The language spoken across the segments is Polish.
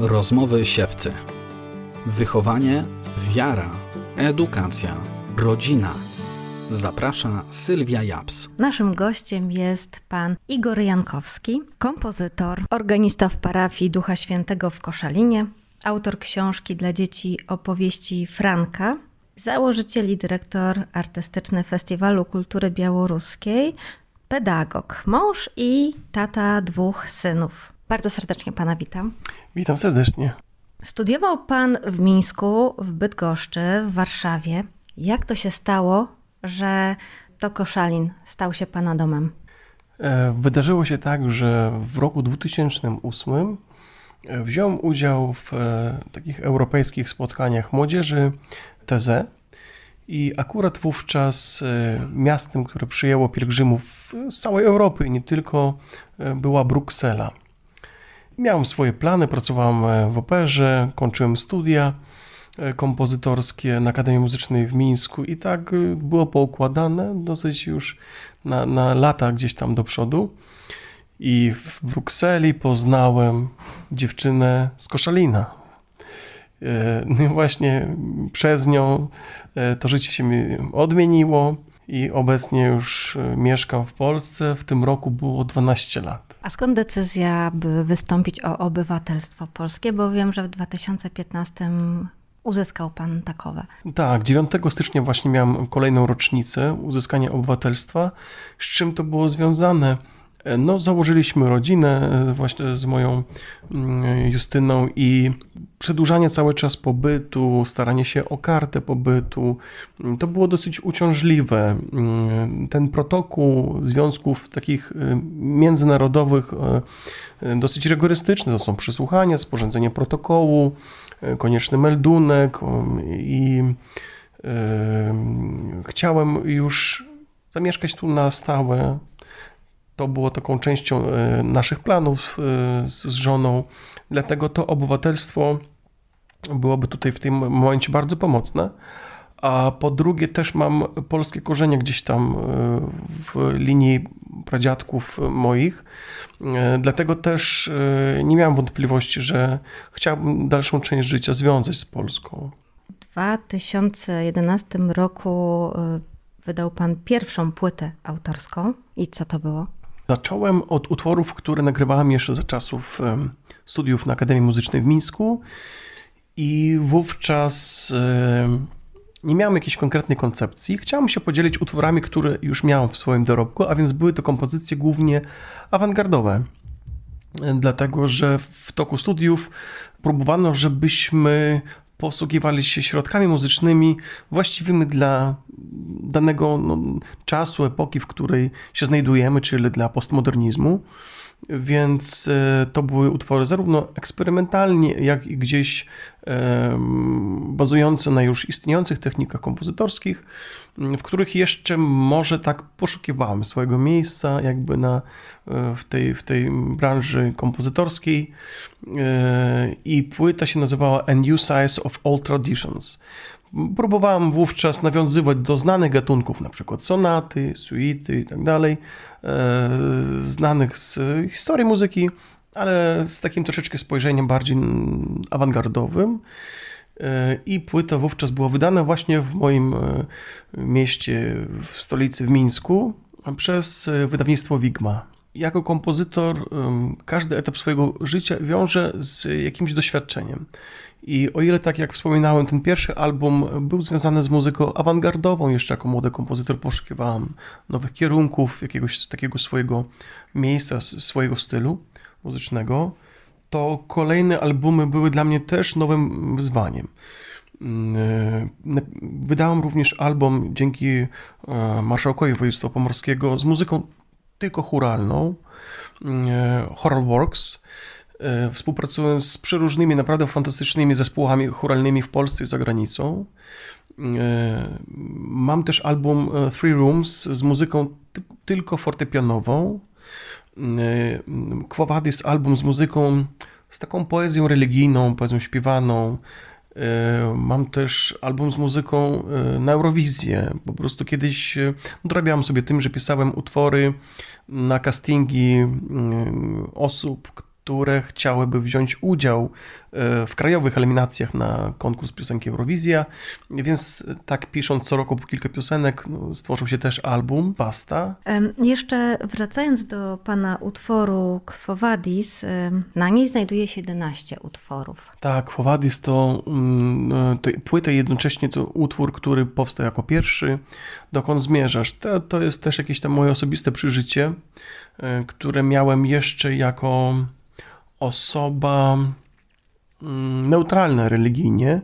Rozmowy siewcy. Wychowanie, wiara, edukacja, rodzina. Zaprasza Sylwia Japs. Naszym gościem jest pan Igor Jankowski, kompozytor, organista w parafii Ducha Świętego w Koszalinie, autor książki dla dzieci opowieści Franka, założyciel i dyrektor artystyczny Festiwalu Kultury Białoruskiej, pedagog, mąż i tata dwóch synów. Bardzo serdecznie pana witam. Witam serdecznie. Studiował pan w Mińsku, w Bydgoszczy, w Warszawie. Jak to się stało, że to Koszalin stał się pana domem? E, wydarzyło się tak, że w roku 2008 e, wziąłem udział w e, takich europejskich spotkaniach młodzieży TZ i akurat wówczas miastem, które przyjęło pielgrzymów z całej Europy nie tylko, była Bruksela. Miałem swoje plany, pracowałem e, w operze, kończyłem studia e, kompozytorskie na Akademii Muzycznej w Mińsku i tak e, było poukładane dosyć już na, na lata gdzieś tam do przodu. I w Brukseli poznałem dziewczynę z Koszalina. No właśnie przez nią to życie się mi odmieniło i obecnie już e, mieszkam w Polsce. W tym roku było 12 lat. A skąd decyzja, by wystąpić o obywatelstwo polskie? Bo wiem, że w 2015 uzyskał pan takowe. Tak, 9 stycznia właśnie miałem kolejną rocznicę uzyskania obywatelstwa. Z czym to było związane? No, założyliśmy rodzinę e, właśnie z moją mm, Justyną i przedłużanie cały czas pobytu, staranie się o kartę pobytu, mm, to było dosyć uciążliwe. Mm, ten protokół związków takich e, międzynarodowych e, dosyć rygorystyczny, to są przesłuchania, sporządzenie protokołu, konieczny meldunek i chciałem już zamieszkać tu na stałe, to było taką częścią e, naszych planów e, z żoną, dlatego to obywatelstwo byłoby tutaj w tym momencie bardzo pomocne. A po drugie, też mam polskie korzenie gdzieś tam e, w linii pradziadków moich. Dlatego też nie miałem wątpliwości, że chciałbym dalszą część życia związać z Polską. W 2011 roku wydał pan pierwszą płytę autorską. I co to było? Zacząłem od utworów, które nagrywałem jeszcze za czasów studiów na Akademii Muzycznej w Mińsku i wówczas nie miałem jakiejś konkretnej koncepcji. Chciałem się podzielić utworami, które już miałem w swoim dorobku, a więc były to kompozycje głównie awangardowe. Dlatego, że w toku studiów próbowano, żebyśmy posługiwali się środkami muzycznymi właściwymi dla danego no, czasu, epoki, w której się znajdujemy, czyli dla postmodernizmu. Więc e, to były utwory zarówno eksperymentalnie, jak i gdzieś bazujące na już istniejących technikach kompozytorskich, w których jeszcze może tak poszukiwałem swojego miejsca, jakby na, e, w, tej, w tej branży kompozytorskiej. E, I płyta się nazywała A New Size of All Traditions. Próbowałem wówczas nawiązywać do znanych gatunków, na przykład sonaty, suity i tak e, znanych z historii muzyki, ale z takim troszeczkę spojrzeniem bardziej awangardowym. E, I płyta wówczas była wydana właśnie w moim e, mieście, w stolicy w Mińsku, przez wydawnictwo Wigma. Jako kompozytor każdy etap swojego życia wiąże z jakimś doświadczeniem. I o ile tak jak wspominałem, ten pierwszy album był związany z muzyką awangardową, jeszcze jako młody kompozytor poszukiwałem nowych kierunków, jakiegoś takiego swojego miejsca, swojego stylu muzycznego, to kolejne albumy były dla mnie też nowym wyzwaniem. Mm, e, wydałem również album dzięki e, marszałkowi województwa pomorskiego z muzyką tylko churalną, mm, e, Choral Works, E, współpracując z przeróżnymi, naprawdę fantastycznymi zespołami choralnymi w Polsce i za granicą. E, mam też album e, Three Rooms z muzyką tylko fortepianową. Quo Vadis album z muzyką, z taką poezją religijną, poezją śpiewaną. Mam też album z muzyką na Eurowizję. Po prostu kiedyś dorabiałem sobie tym, że pisałem utwory na castingi osób, które chciałyby wziąć udział e, w krajowych eliminacjach na konkurs piosenki Eurowizja. Więc tak pisząc co roku po kilka piosenek, no, stworzył się też album Pasta. Jeszcze wracając do pana utworu Kwowadis, na niej znajduje się 11 utworów. Tak, Kwowadis to, mm, e, to płyta jednocześnie to utwór, który powstał jako pierwszy. Dokąd zmierzasz? To, to jest też jakieś tam moje osobiste przeżycie, e, które miałem jeszcze jako osoba mm, neutralna religijnie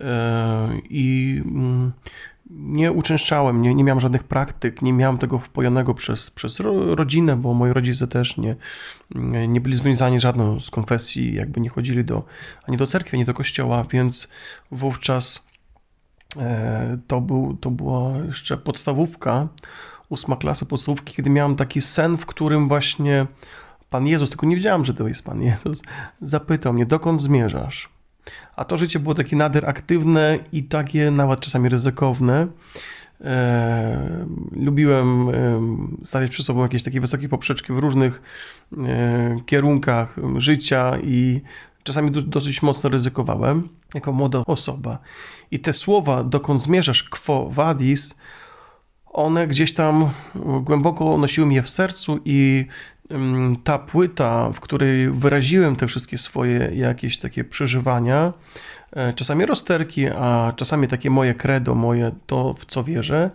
e, i mm, nie uczęszczałem, nie, nie miałem żadnych praktyk, nie miałem tego wpojonego przez, przez rodzinę, bo moi rodzice też nie, nie byli związani żadną z konfesji, jakby nie chodzili do, ani do cerkwi, ani do kościoła, więc wówczas e, to, był, to była jeszcze podstawówka, ósma klasa podstawówki, kiedy miałem taki sen, w którym właśnie Pan Jezus, tylko nie wiedziałem, że to jest Pan Jezus, zapytał mnie, dokąd zmierzasz? A to życie było takie nader aktywne i takie nawet czasami ryzykowne. E, lubiłem e, stawiać przed sobą jakieś takie wysokie poprzeczki w różnych e, kierunkach życia i czasami do, dosyć mocno ryzykowałem jako młoda osoba. I te słowa, dokąd zmierzasz, quo vadis, one gdzieś tam głęboko nosiły mnie w sercu i ta płyta, w której wyraziłem te wszystkie swoje jakieś takie przeżywania, e, czasami rozterki, a czasami takie moje credo, moje to, w co wierzę,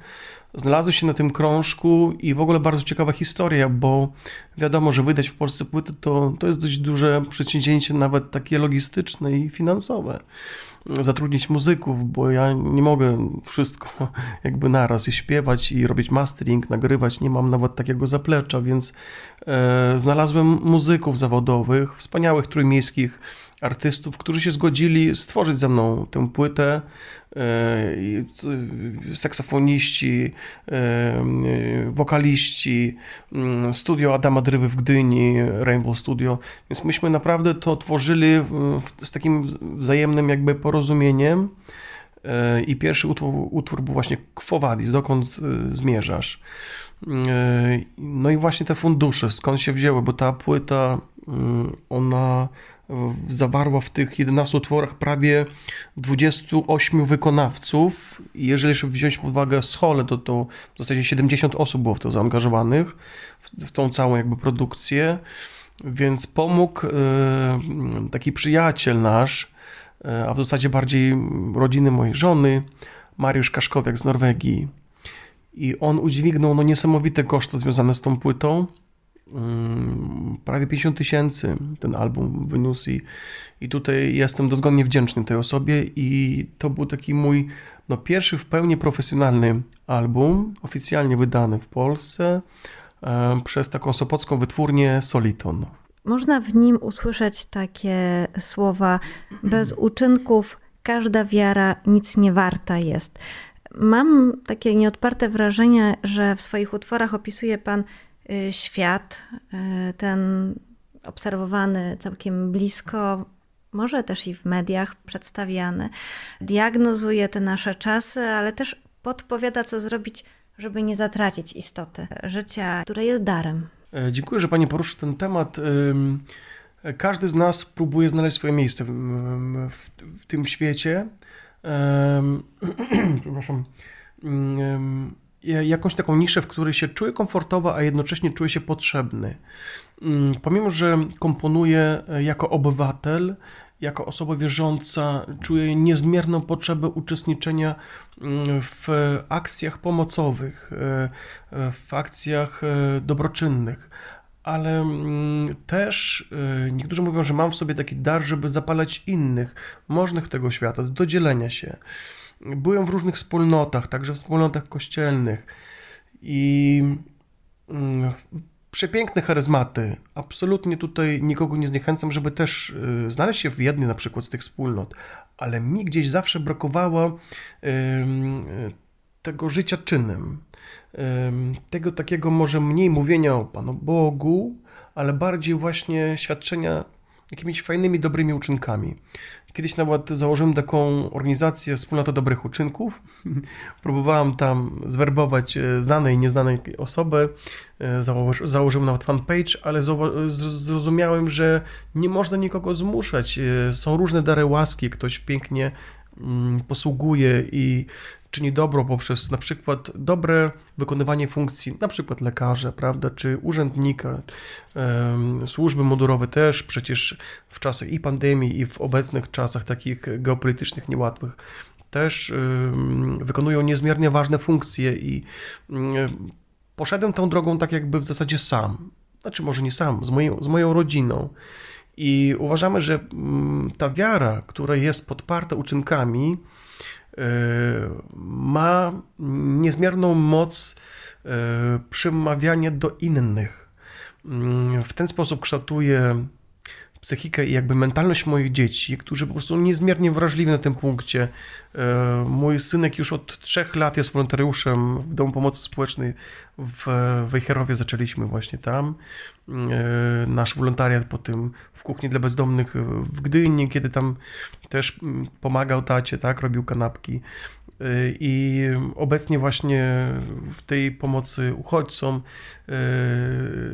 znalazły się na tym krążku i w ogóle bardzo ciekawa historia, bo wiadomo, że wydać w Polsce płyty to, to jest dość duże przedsięwzięcie, nawet takie logistyczne i finansowe. Zatrudnić muzyków, bo ja nie mogę wszystko jakby naraz i śpiewać i robić mastering, nagrywać, nie mam nawet takiego zaplecza, więc znalazłem muzyków zawodowych, wspaniałych trójmiejskich artystów, którzy się zgodzili stworzyć ze mną tę płytę. E, saksofoniści, e, wokaliści, mm, studio Adama Drywy w Gdyni, Rainbow Studio. Więc myśmy naprawdę to tworzyli z takim wzajemnym jakby porozumieniem. E, I pierwszy utwór, utwór był właśnie Quo Vadis, dokąd zmierzasz. No i właśnie te fundusze, skąd się wzięły, bo ta płyta, mm, ona zawarła w tych 11 utworach prawie 28 wykonawców. Jeżeli wziąć pod uwagę scholę, to, to w zasadzie 70 osób było w to zaangażowanych, w, w tą całą jakby produkcję. Więc pomógł e, taki przyjaciel nasz, e, a w zasadzie bardziej rodziny mojej żony, Mariusz Kaszkowiak z Norwegii. I on udźwignął no, niesamowite koszty związane z tą płytą prawie 50 tysięcy ten album wyniósł i, i tutaj jestem dozgodnie wdzięczny tej osobie i to był taki mój no, pierwszy w pełni profesjonalny album, oficjalnie wydany w Polsce przez taką sopocką wytwórnię Soliton. Można w nim usłyszeć takie słowa bez uczynków każda wiara nic nie warta jest. Mam takie nieodparte wrażenie, że w swoich utworach opisuje Pan Y, świat, y, ten obserwowany całkiem blisko, może też i w mediach przedstawiany, diagnozuje te nasze czasy, ale też podpowiada, co zrobić, żeby nie zatracić istoty życia, które jest darem. E, dziękuję, że Pani poruszy ten temat. Każdy z nas próbuje znaleźć swoje miejsce w, w, w tym świecie. Przepraszam jakąś taką niszę, w której się czuję komfortowo, a jednocześnie czuję się potrzebny. Mm, pomimo, że komponuję e, jako obywatel, jako osoba wierząca, czuję niezmierną potrzebę uczestniczenia mm, w akcjach pomocowych, e, e, w akcjach dobroczynnych. Ale mm, też niektórzy mówią, że mam w sobie taki dar, żeby zapalać innych, możnych tego świata, do dzielenia się. Byłem w różnych wspólnotach, także w wspólnotach kościelnych i mm, przepiękne charyzmaty. Absolutnie tutaj nikogo nie zniechęcam, żeby też y, znaleźć się w jednej na przykład z tych wspólnot, ale mi gdzieś zawsze brakowało tego życia czynem. Tego takiego może mniej mówienia o Panu Bogu, ale bardziej właśnie świadczenia jakimiś fajnymi, dobrymi uczynkami. Kiedyś nawet założyłem taką organizację Wspólnota Dobrych Uczynków. Próbowałem tam zwerbować e, znane i nieznane osoby. E, założyłem nawet fanpage, ale zrozumiałem, że nie można nikogo zmuszać. E, są różne dary łaski. Ktoś pięknie mm, posługuje i czyni dobro poprzez na przykład dobre wykonywanie funkcji, na przykład lekarza, prawda, czy urzędnika, służby mundurowe też przecież w czasach i pandemii, i w obecnych czasach takich geopolitycznych niełatwych też wykonują niezmiernie ważne funkcje i poszedłem tą drogą tak jakby w zasadzie sam. Znaczy może nie sam, z moją, z moją rodziną. I uważamy, że ta wiara, która jest podparta uczynkami, ma niezmierną moc e, przemawiania do innych. Mm, w ten sposób kształtuje psychikę i jakby mentalność moich dzieci, którzy po prostu są niezmiernie wrażliwi na tym punkcie. E, mój synek już od trzech lat jest wolontariuszem w Domu Pomocy Społecznej w Wejherowie. Zaczęliśmy właśnie tam. E, nasz wolontariat po tym w kuchni dla bezdomnych w Gdyni, kiedy tam też mm, pomagał tacie, tak, robił kanapki. Y, I obecnie właśnie w tej pomocy uchodźcom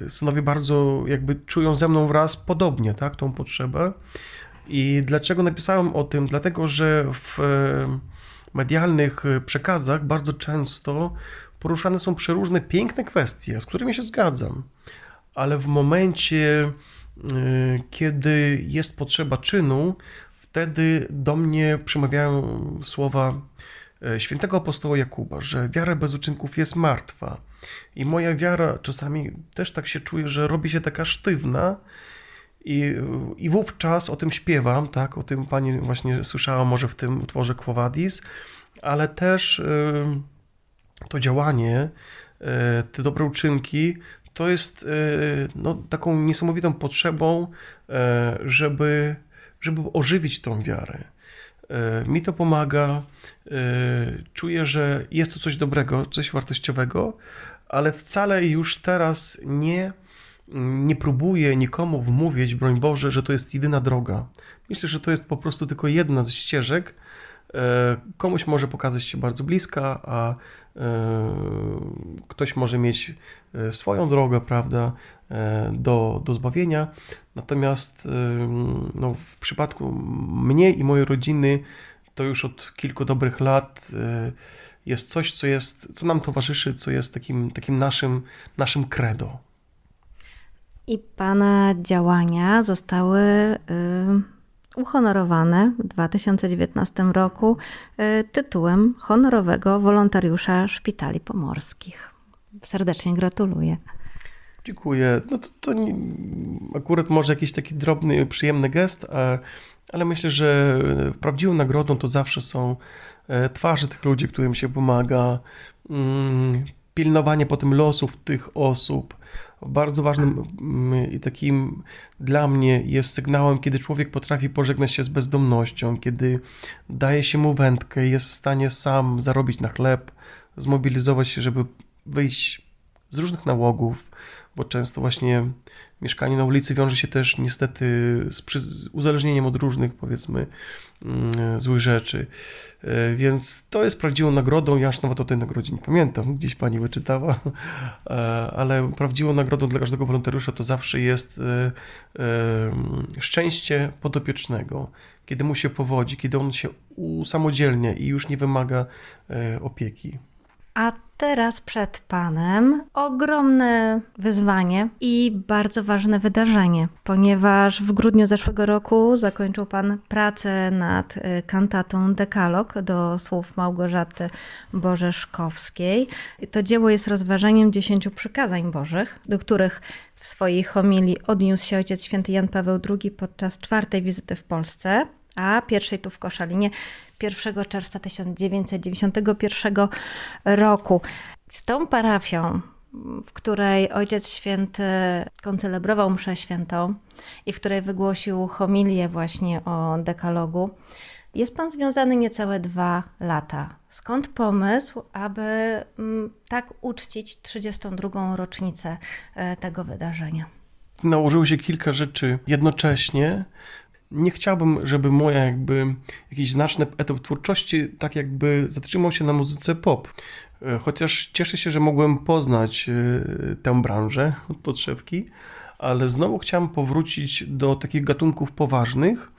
y, synowie bardzo jakby czują ze mną wraz podobnie, tak, tą potrzebę. I dlaczego napisałem o tym? Dlatego, że w medialnych przekazach bardzo często poruszane są przeróżne piękne kwestie, z którymi się zgadzam, ale w momencie, y, kiedy jest potrzeba czynu, wtedy do mnie przemawiają słowa świętego apostoła Jakuba, że wiara bez uczynków jest martwa. I moja wiara czasami też tak się czuje, że robi się taka sztywna. I, I wówczas o tym śpiewam, tak? O tym pani właśnie słyszała może w tym utworze Quo ale też y, to działanie, y, te dobre uczynki, to jest no, taką niesamowitą potrzebą, żeby, żeby ożywić tą wiarę. E, mi to pomaga. E, czuję, że jest to coś dobrego, coś wartościowego, ale wcale już teraz nie, nie próbuję nikomu wmówić, broń Boże, że to jest jedyna droga. Myślę, że to jest po prostu tylko jedna z ścieżek. E, komuś może pokazać się bardzo bliska, a ktoś może mieć swoją drogę, prawda, do, do zbawienia. Natomiast no, w przypadku mnie i mojej rodziny to już od kilku dobrych lat jest coś, co, jest, co nam towarzyszy, co jest takim, takim naszym, naszym credo. I Pana działania zostały uhonorowane w 2019 roku y, tytułem honorowego wolontariusza szpitali pomorskich. Serdecznie gratuluję. Dziękuję. No to, to nie, akurat może jakiś taki drobny, przyjemny gest, ale myślę, że prawdziwą nagrodą to zawsze są e, twarze tych ludzi, którym się pomaga, mm, pilnowanie potem losów tych osób. Bardzo ważnym mm, i takim dla mnie jest sygnałem, kiedy człowiek potrafi pożegnać się z bezdomnością, kiedy daje się mu wędkę jest w stanie sam zarobić na chleb, zmobilizować się, żeby wyjść z różnych nałogów, bo często właśnie mieszkanie na ulicy wiąże się też niestety z uzależnieniem od różnych, powiedzmy, mm, złych rzeczy. E, więc to jest prawdziwą nagrodą. Ja aż nawet o tej nagrodzie nie pamiętam, gdzieś pani wyczytała, e, ale prawdziwą nagrodą dla każdego wolontariusza to zawsze jest e, szczęście podopiecznego, kiedy mu się powodzi, kiedy on się usamodzielnia i już nie wymaga opieki. A teraz przed Panem ogromne wyzwanie i bardzo ważne wydarzenie, ponieważ w grudniu zeszłego roku zakończył Pan pracę nad y, kantatą Dekalog do słów Małgorzaty Bożeszkowskiej. To dzieło jest rozważaniem dziesięciu przykazań Bożych, do których w swojej homilii odniósł się ojciec święty Jan Paweł II podczas czwartej wizyty w Polsce, a pierwszej tu w Koszalinie 1 czerwca 1991 roku. Z tą parafią, w której Ojciec Święty koncelebrował mszę świętą i w której wygłosił homilię właśnie o dekalogu, jest Pan związany niecałe dwa lata. Skąd pomysł, aby mm, tak uczcić 32. rocznicę e, tego wydarzenia? nałożyło się kilka rzeczy jednocześnie. Nie chciałbym, żeby moja jakby jakiś znaczny etap twórczości tak jakby zatrzymał się na muzyce pop. E, chociaż cieszę się, że mogłem poznać e, tę branżę od podszewki, ale znowu chciałem powrócić do takich gatunków poważnych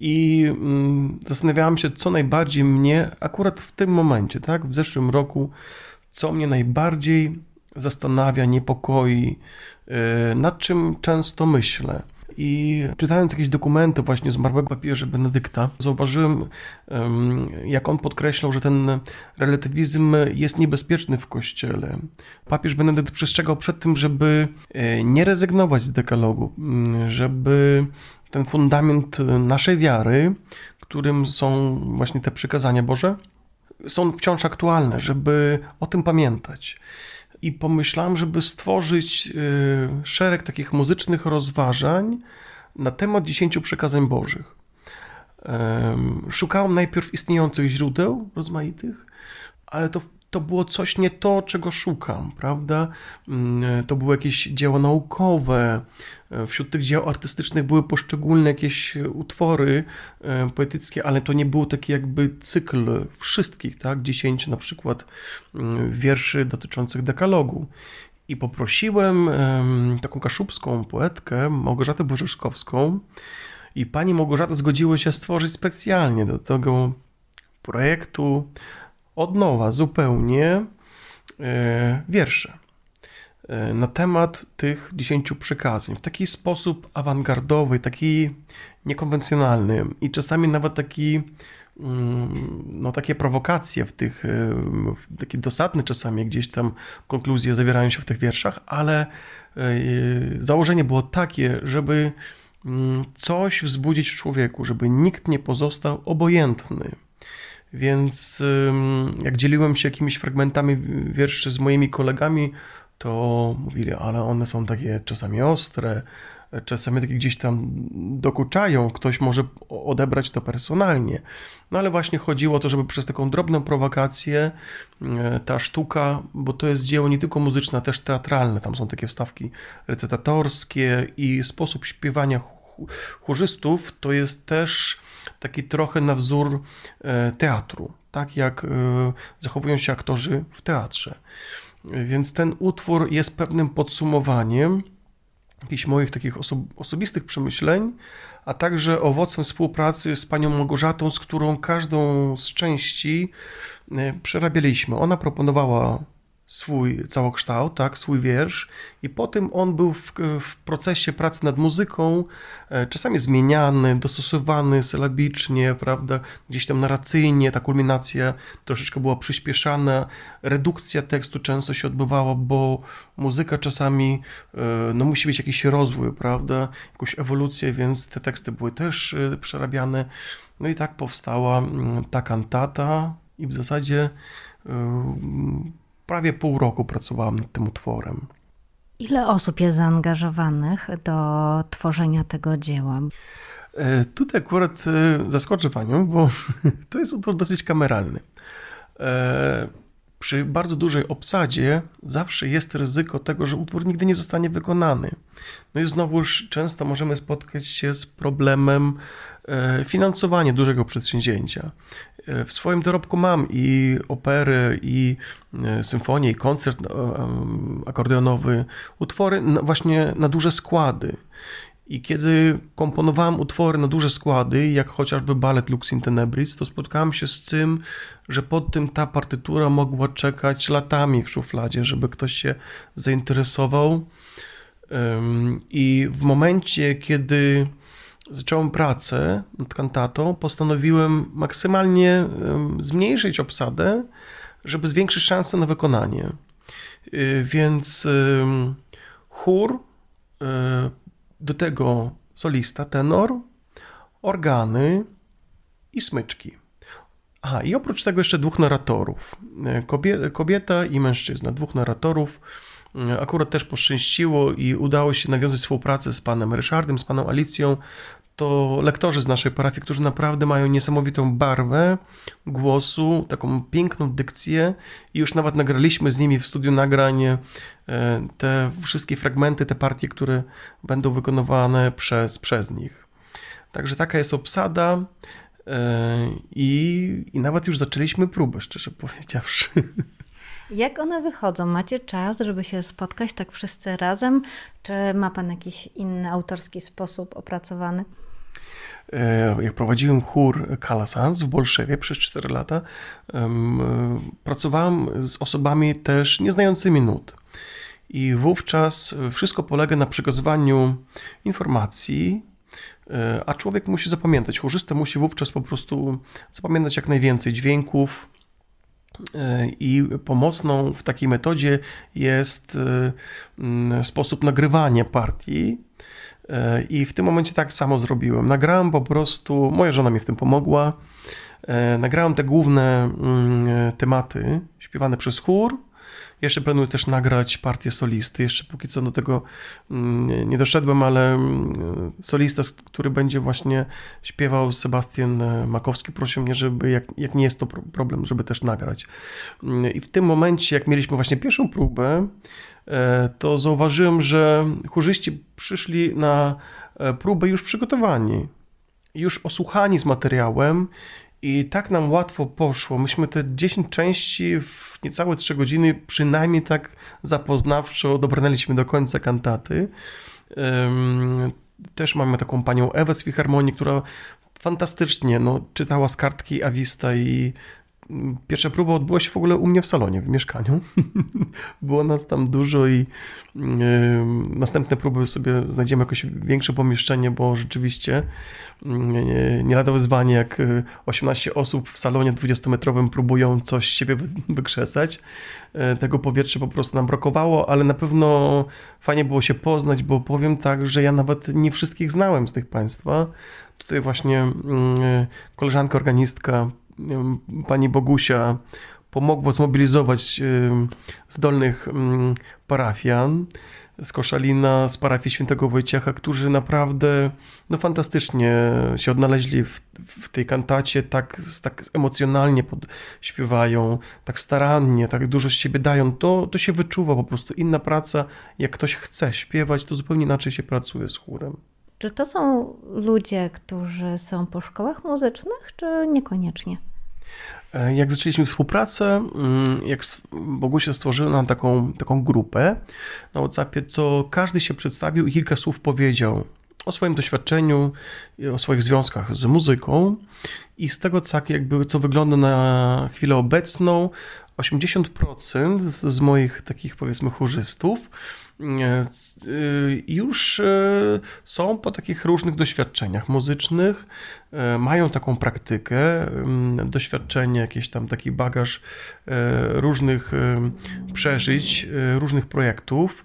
i mm, zastanawiałem się, co najbardziej mnie akurat w tym momencie, tak, w zeszłym roku, co mnie najbardziej zastanawia, niepokoi, e, nad czym często myślę. I czytając jakieś dokumenty właśnie zmarłego papieża Benedykta, zauważyłem, jak on podkreślał, że ten relatywizm jest niebezpieczny w Kościele. Papież Benedykt przestrzegał przed tym, żeby e, nie rezygnować z dekalogu, żeby ten fundament naszej wiary, którym są właśnie te przykazania Boże, są wciąż aktualne, żeby o tym pamiętać i pomyślałem, żeby stworzyć y, szereg takich muzycznych rozważań na temat dziesięciu przekazań Bożych. Szukałem najpierw istniejących źródeł rozmaitych, ale to to było coś nie to, czego szukam, prawda? Mm, to były jakieś dzieła naukowe. Wśród tych dzieł artystycznych były poszczególne jakieś utwory e, poetyckie, ale to nie był taki jakby cykl wszystkich, tak? Dziesięciu na przykład mm, wierszy dotyczących dekalogu. I poprosiłem taką kaszubską poetkę, Małgorzatę Bożeszkowską, i pani Małgorzata zgodziła się stworzyć specjalnie do tego projektu od nowa zupełnie e, wiersze e, na temat tych dziesięciu przykazań. W taki sposób awangardowy, taki niekonwencjonalny i czasami nawet taki mm, no, takie prowokacje w tych, e, takie dosadne czasami gdzieś tam konkluzje zawierają się w tych wierszach, ale założenie było takie, żeby mm, coś wzbudzić w człowieku, żeby nikt nie pozostał obojętny więc jak dzieliłem się jakimiś fragmentami wierszy z moimi kolegami, to mówili, ale one są takie czasami ostre, czasami takie gdzieś tam dokuczają, ktoś może odebrać to personalnie. No ale właśnie chodziło o to, żeby przez taką drobną prowokację e, ta sztuka, bo to jest dzieło nie tylko muzyczne, też teatralne, tam są takie wstawki recytatorskie i sposób śpiewania chórzystów to jest też taki trochę na wzór e, teatru, tak jak e, zachowują się aktorzy w teatrze. Więc ten utwór jest pewnym podsumowaniem jakichś moich takich oso osobistych przemyśleń, a także owocem współpracy z panią Małgorzatą, z którą każdą z części e, przerabialiśmy. Ona proponowała swój całokształt, tak, swój wiersz i potem on był w, w, procesie pracy nad muzyką e, czasami zmieniany, dostosowany sylabicznie, prawda, gdzieś tam narracyjnie, ta kulminacja troszeczkę była przyspieszana, redukcja tekstu często się odbywała, bo muzyka czasami e, no, musi mieć jakiś rozwój, prawda, jakąś ewolucję, więc te teksty były też e, przerabiane. No i tak powstała mm, ta kantata i w zasadzie prawie pół roku pracowałem nad tym utworem. Ile osób jest zaangażowanych do tworzenia tego dzieła? E, tutaj akurat e, zaskoczę panią, bo to jest utwór dosyć kameralny. E, przy bardzo dużej obsadzie zawsze jest ryzyko tego, że utwór nigdy nie zostanie wykonany. No i znowuż często możemy spotkać się z problemem finansowania dużego przedsięwzięcia. W swoim dorobku mam i opery, i e, symfonię, i koncert e, akordeonowy, utwory właśnie na duże składy. I kiedy komponowałem utwory na duże składy, jak chociażby balet Lux in Tenebris, to spotkałem się z tym, że pod tym ta partytura mogła czekać latami w szufladzie, żeby ktoś się zainteresował. I w momencie, kiedy zacząłem pracę nad kantatą, postanowiłem maksymalnie zmniejszyć obsadę, żeby zwiększyć szanse na wykonanie. Y, więc chór, y, do tego solista, tenor, organy i smyczki. Aha, i oprócz tego jeszcze dwóch narratorów. Y, kobieta i mężczyzna, dwóch narratorów akurat też poszczęściło i udało się nawiązać współpracę z panem Ryszardem, z panem Alicją. To lektorzy z naszej parafii, którzy naprawdę mają niesamowitą barwę głosu, taką piękną dykcję i już nawet nagraliśmy z nimi w studiu nagranie te wszystkie fragmenty, te partie, które będą wykonywane przez, przez nich. Także taka jest obsada i, i nawet już zaczęliśmy próbę, szczerze powiedziawszy. Jak one wychodzą? Macie czas, żeby się spotkać tak wszyscy razem? Czy ma Pan jakiś inny autorski sposób opracowany? E, jak prowadziłem chór Kalasans w Bolszewie przez 4 lata, pracowałem z osobami też nieznającymi nut. I wówczas wszystko polega na przekazywaniu informacji, e, a człowiek musi zapamiętać. Chórzysta musi wówczas po prostu zapamiętać jak najwięcej dźwięków, i pomocną w takiej metodzie jest sposób nagrywania partii. I w tym momencie tak samo zrobiłem. Nagrałem po prostu, moja żona mi w tym pomogła. Y, nagrałem te główne mm, tematy śpiewane przez chór jeszcze planuję też nagrać partię solisty. Jeszcze póki co do tego mm, nie doszedłem, ale mm, solista, który będzie właśnie śpiewał Sebastian e, Makowski, prosił mnie, żeby jak, jak nie jest to problem, żeby też nagrać. Mm, I w tym momencie, jak mieliśmy właśnie pierwszą próbę, e, to zauważyłem, że chórzyści przyszli na e, próbę już przygotowani, już osłuchani z materiałem i tak nam łatwo poszło. Myśmy te 10 części w niecałe 3 godziny, przynajmniej tak zapoznawczo, dobrnęliśmy do końca kantaty. Też mamy taką panią Ewę z Filharmonii, która fantastycznie no, czytała z kartki Awista i Pierwsza próba odbyła się w ogóle u mnie w salonie, w mieszkaniu. Było nas tam dużo i następne próby sobie znajdziemy jakoś większe pomieszczenie, bo rzeczywiście yy, nie lada wyzwanie, jak 18 osób w salonie 20-metrowym próbują coś z siebie wykrzesać. Yy, tego powietrza po prostu nam brakowało, ale na pewno fajnie było się poznać, bo powiem tak, że ja nawet nie wszystkich znałem z tych państwa. Tutaj właśnie mm, koleżanka organistka pani Bogusia pomogło zmobilizować zdolnych parafian z Koszalina, z parafii świętego Wojciecha, którzy naprawdę no, fantastycznie się odnaleźli w, w tej kantacie, tak, tak emocjonalnie śpiewają, tak starannie, tak dużo z siebie dają. To, to się wyczuwa po prostu. Inna praca, jak ktoś chce śpiewać, to zupełnie inaczej się pracuje z chórem. Czy to są ludzie, którzy są po szkołach muzycznych, czy niekoniecznie? E, jak zaczęliśmy współpracę, mm, jak Bogusia stworzyła nam taką, taką grupę na WhatsAppie, to każdy się przedstawił i kilka słów powiedział o swoim doświadczeniu, o swoich związkach z muzyką i z tego, co, jakby, co wygląda na chwilę obecną, 80% z moich takich powiedzmy chórzystów już e, są po takich różnych doświadczeniach muzycznych, e, mają taką praktykę, doświadczenie, jakiś tam taki bagaż różnych przeżyć, różnych projektów,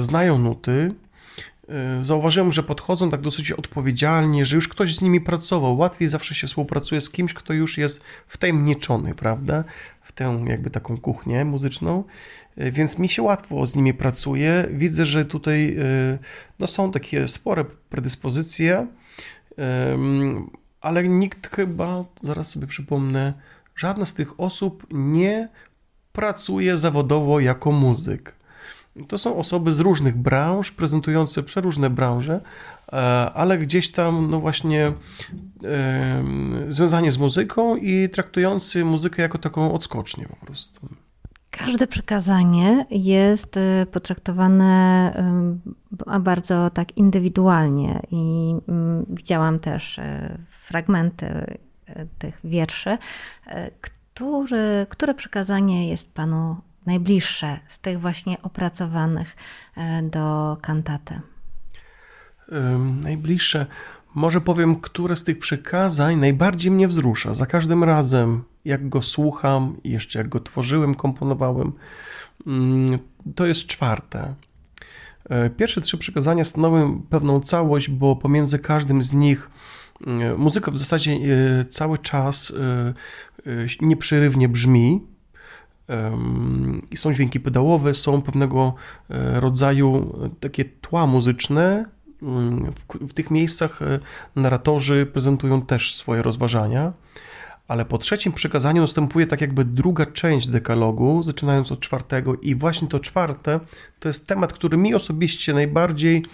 znają nuty. Zauważyłem, że podchodzą tak dosyć odpowiedzialnie, że już ktoś z nimi pracował. Łatwiej zawsze się współpracuje z kimś, kto już jest wtajemniczony, prawda? W tę jakby taką kuchnię muzyczną E, więc mi się łatwo z nimi pracuje. Widzę, że tutaj e, no, są takie spore predyspozycje, ale nikt chyba, zaraz sobie przypomnę, żadna z tych osób nie pracuje zawodowo jako muzyk. To są osoby z różnych branż, prezentujące przeróżne branże, e, ale gdzieś tam, no właśnie, związanie z muzyką i traktujący muzykę jako taką odskocznię po prostu. Każde przekazanie jest y, potraktowane bardzo tak indywidualnie i mm, widziałam też y, fragmenty tych wierszy. Który, które przekazanie jest Panu najbliższe z tych właśnie opracowanych do kantaty? Najbliższe. Może powiem, które z tych przekazań najbardziej mnie wzrusza. Za każdym razem, jak go słucham, jeszcze jak go tworzyłem, komponowałem, mm, to jest czwarte. E, pierwsze trzy przekazania stanowią pewną całość, bo pomiędzy każdym z nich e, muzyka w zasadzie e, cały czas nieprzerywnie brzmi. I są dźwięki pedałowe, są pewnego rodzaju takie tła muzyczne, w, tych miejscach e, narratorzy prezentują też swoje rozważania. Ale po trzecim przykazaniu następuje tak jakby druga część dekalogu, zaczynając od czwartego, i właśnie to czwarte to jest temat, który mi osobiście najbardziej,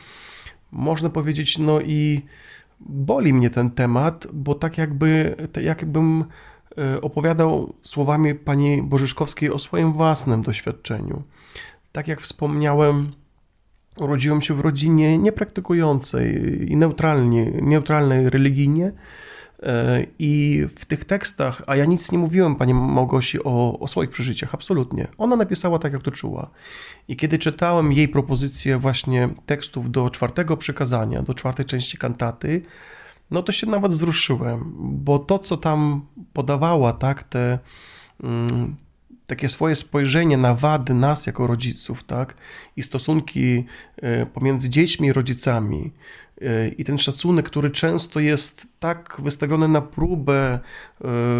można powiedzieć, no i boli mnie ten temat, bo tak jakby, tak jakbym e, opowiadał słowami pani Bożyszkowskiej o swoim własnym doświadczeniu. Tak jak wspomniałem, urodziłem się w rodzinie niepraktykującej i neutralnie, neutralnej religijnie, E, I w tych tekstach, a ja nic nie mówiłem pani Małgosi o, o, swoich przeżyciach, absolutnie. Ona napisała tak, jak to czuła. I kiedy czytałem jej propozycję właśnie tekstów do czwartego przykazania, do czwartej części kantaty, no to się nawet wzruszyłem, bo to, co tam podawała, tak, te mm, takie swoje spojrzenie na wady nas jako rodziców, tak, i stosunki e, pomiędzy dziećmi i rodzicami, i ten szacunek, który często jest tak wystawiony na próbę e,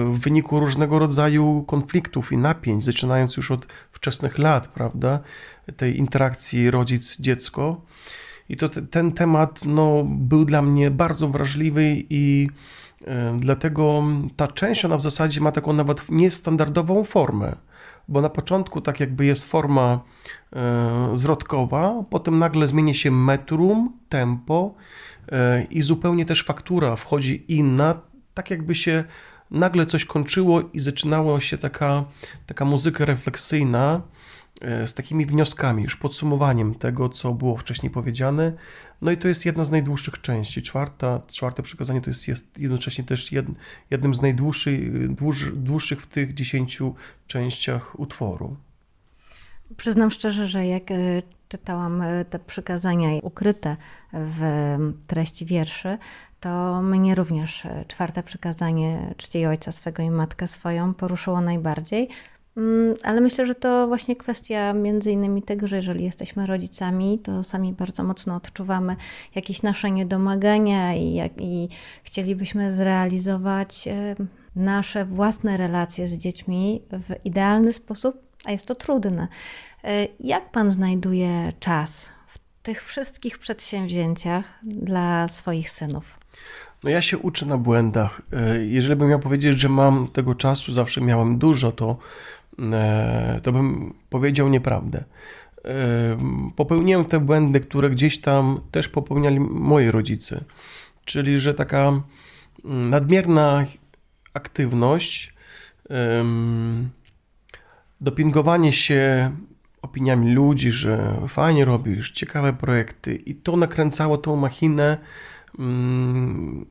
w wyniku różnego rodzaju konfliktów i napięć, zaczynając już od wczesnych lat, prawda, tej interakcji rodzic-dziecko. I to ten temat no, był dla mnie bardzo wrażliwy i e, dlatego ta część ona w zasadzie ma taką nawet niestandardową formę. Bo na początku tak jakby jest forma e, zwrotkowa, potem nagle zmieni się metrum, tempo e, i zupełnie też faktura wchodzi inna, tak jakby się nagle coś kończyło i zaczynała się taka, taka muzyka refleksyjna, E, z takimi wnioskami, już podsumowaniem tego, co było wcześniej powiedziane. No i to jest jedna z najdłuższych części. Czwarta, czwarte przekazanie to jest, jest jednocześnie też jed, jednym z najdłuższych dłuż, dłuższych w tych dziesięciu częściach utworu. Przyznam szczerze, że jak e, czytałam e, te przykazania ukryte w treści wierszy, to mnie również czwarte przykazanie czci ojca swego i matkę swoją poruszyło najbardziej, Mm, ale myślę, że to właśnie kwestia między innymi tego, że jeżeli jesteśmy rodzicami, to sami bardzo mocno odczuwamy jakieś nasze niedomagania i, jak, i chcielibyśmy zrealizować nasze własne relacje z dziećmi w idealny sposób, a jest to trudne. E, jak pan znajduje czas tych wszystkich przedsięwzięciach dla swoich synów? No ja się uczę na błędach. E, jeżeli bym miał powiedzieć, że mam tego czasu, zawsze miałem dużo, to E, to bym powiedział nieprawdę. E, popełniłem te błędy, które gdzieś tam też popełniali moi rodzice. Czyli, że taka mm, nadmierna aktywność, dopingowanie się opiniami ludzi, że fajnie robisz, ciekawe projekty i to nakręcało tą machinę mm,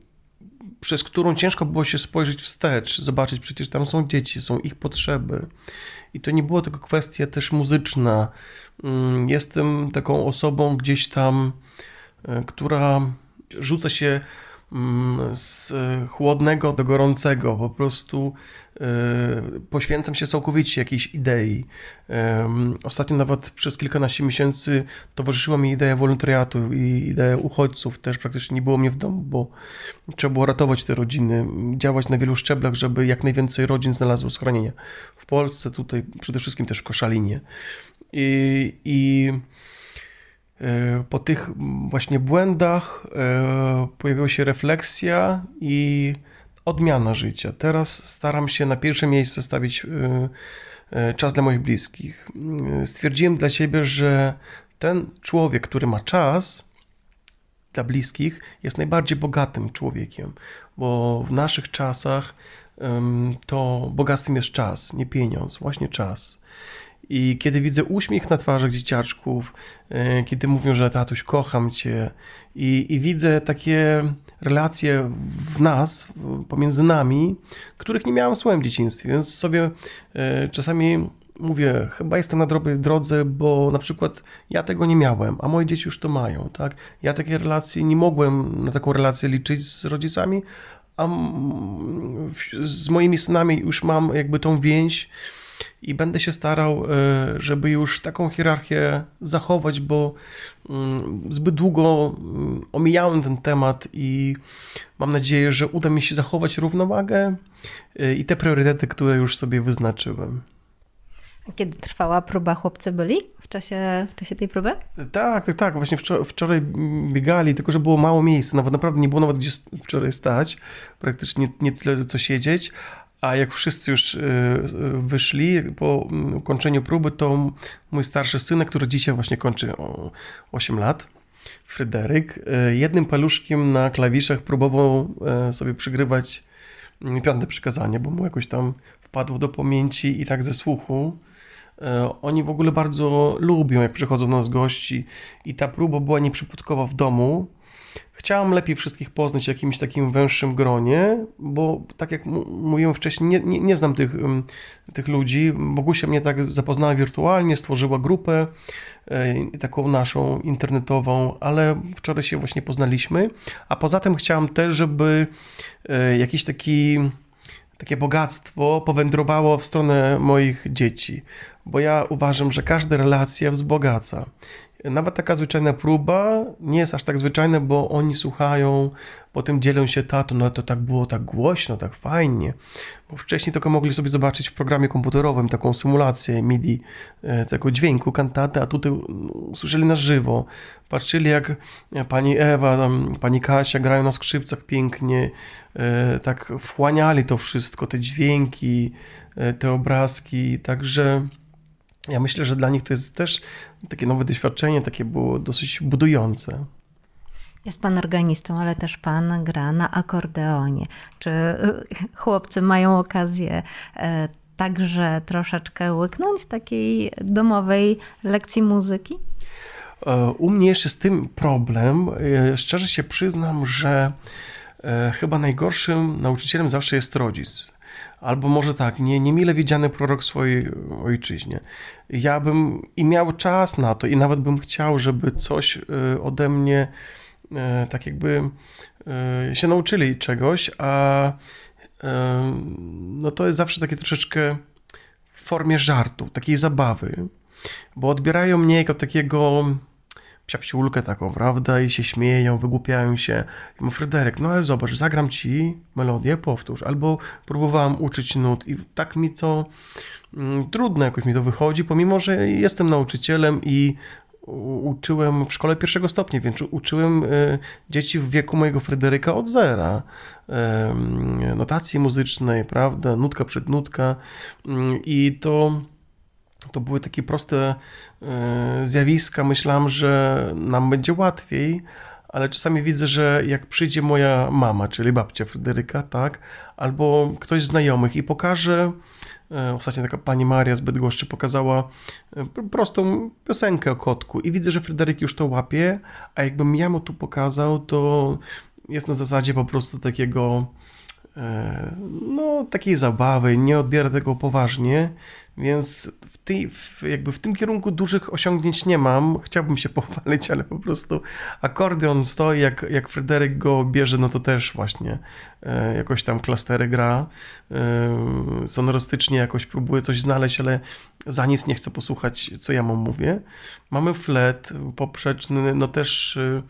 przez którą ciężko było się spojrzeć wstecz, zobaczyć, przecież tam są dzieci, są ich potrzeby. I to nie było tylko kwestia też muzyczna. Mm, jestem taką osobą gdzieś tam, e, która rzuca się z chłodnego do gorącego, po prostu e, poświęcam się całkowicie jakiejś idei. Ostatnio nawet przez kilkanaście miesięcy towarzyszyła mi idea wolontariatu i idea uchodźców. Też praktycznie nie było mnie w domu, bo trzeba było ratować te rodziny, działać na wielu szczeblach, żeby jak najwięcej rodzin znalazło schronienie. W Polsce, tutaj przede wszystkim też w Koszalinie. I, i E, po tych właśnie błędach e, pojawiła się refleksja i odmiana życia. Teraz staram się na pierwsze miejsce stawić e, czas dla moich bliskich. Stwierdziłem dla siebie, że ten człowiek, który ma czas dla bliskich, jest najbardziej bogatym człowiekiem, bo w naszych czasach to bogactwem jest czas, nie pieniądz, właśnie czas. I kiedy widzę uśmiech na twarzach dzieciaczków, e, kiedy mówią, że tatuś, kocham cię, i, i widzę takie relacje w nas, pomiędzy nami, których nie miałem w swoim dzieciństwie, więc sobie e, czasami mówię, chyba jestem na dobrej drodze, bo na przykład ja tego nie miałem, a moje dzieci już to mają, tak? Ja takie relacje nie mogłem na taką relację liczyć z rodzicami, a z moimi synami już mam jakby tą więź, i będę się starał, e, żeby już taką hierarchię zachować, bo mm, zbyt długo mm, omijałem ten temat i mam nadzieję, że uda mi się zachować równowagę e, i te priorytety, które już sobie wyznaczyłem. Kiedy trwała próba, chłopcy byli w czasie, w czasie tej próby? Tak, tak, tak. Właśnie wczoraj, wczoraj biegali, tylko że było mało miejsca. Nawet naprawdę nie było nawet gdzie wczoraj stać. Praktycznie nie tyle co siedzieć. A jak wszyscy już y, y, wyszli po mm, ukończeniu próby, to mój starszy synek, który dzisiaj właśnie kończy 8 lat, Fryderyk, y, jednym paluszkiem na klawiszach próbował sobie przygrywać mm, piąte przykazanie, bo mu jakoś tam wpadło do pamięci i tak ze słuchu. Oni w ogóle bardzo lubią, jak przychodzą do nas gości i ta próba była nieprzypadkowa w domu, Chciałam lepiej wszystkich poznać w jakimś takim węższym gronie, bo tak jak mówiłem wcześniej, nie, nie, nie znam tych, tych ludzi. Bogusia mnie tak zapoznała wirtualnie, stworzyła grupę e, taką naszą internetową, ale wczoraj się właśnie poznaliśmy. A poza tym chciałam też, żeby e, jakiś taki takie bogactwo powędrowało w stronę moich dzieci, bo ja uważam, że każda relacja wzbogaca. Nawet taka zwyczajna próba nie jest aż tak zwyczajna, bo oni słuchają, potem dzielą się tato, no to tak było tak głośno, tak fajnie. Bo wcześniej tylko mogli sobie zobaczyć w programie komputerowym taką symulację MIDI e, tego dźwięku, kantaty, a tutaj usłyszeli na żywo. Patrzyli jak pani Ewa, tam, pani Kasia grają na skrzypcach pięknie, e, tak wchłaniali to wszystko, te dźwięki, e, te obrazki, także ja myślę, że dla nich to jest też takie nowe doświadczenie, takie było dosyć budujące. Jest pan organistą, ale też pan gra na akordeonie. Czy y, chłopcy mają okazję e, także troszeczkę łyknąć takiej domowej lekcji muzyki? E, u mnie jeszcze z tym problem. E, szczerze się przyznam, że chyba najgorszym nauczycielem zawsze jest rodzic albo może tak, nie, niemile widziany prorok swojej ojczyźnie. Ja bym i miał czas na to, i nawet bym chciał, żeby coś y, ode mnie y, tak jakby y, się nauczyli czegoś, a no to jest zawsze takie troszeczkę w formie żartu, takiej zabawy, bo odbierają mnie jako takiego psiapsiulkę taką, prawda? I się śmieją, wygłupiają się. I mówię, Fryderyk, no ale zobacz, zagram ci melodię, powtórz. Albo próbowałam uczyć nut i tak mi to mm, trudno jakoś mi to wychodzi, pomimo, że jestem nauczycielem i uczyłem w szkole pierwszego stopnia, więc uczyłem y, dzieci w wieku mojego Fryderyka od zera. Notacji muzycznej, prawda? Nutka przed nutka. Y, I to to były takie proste e, zjawiska. Myślałam, że nam będzie łatwiej, ale czasami widzę, że jak przyjdzie moja mama, czyli babcia Fryderyka, tak, albo ktoś z znajomych i pokaże, e, ostatnio taka pani Maria z Bydgoszczy pokazała e, prostą piosenkę o kotku i widzę, że Fryderyk już to łapie, a jakbym ja mu tu pokazał, to jest na zasadzie po prostu takiego no, takiej zabawy, nie odbiera tego poważnie, więc w, tej, w, jakby w tym kierunku dużych osiągnięć nie mam. Chciałbym się pochwalić, ale po prostu akordeon stoi, jak, jak Fryderyk go bierze, no to też właśnie e, jakoś tam klastery gra. E, sonorystycznie jakoś próbuję coś znaleźć, ale za nic nie chcę posłuchać, co ja mu mówię. Mamy flet poprzeczny, no też e,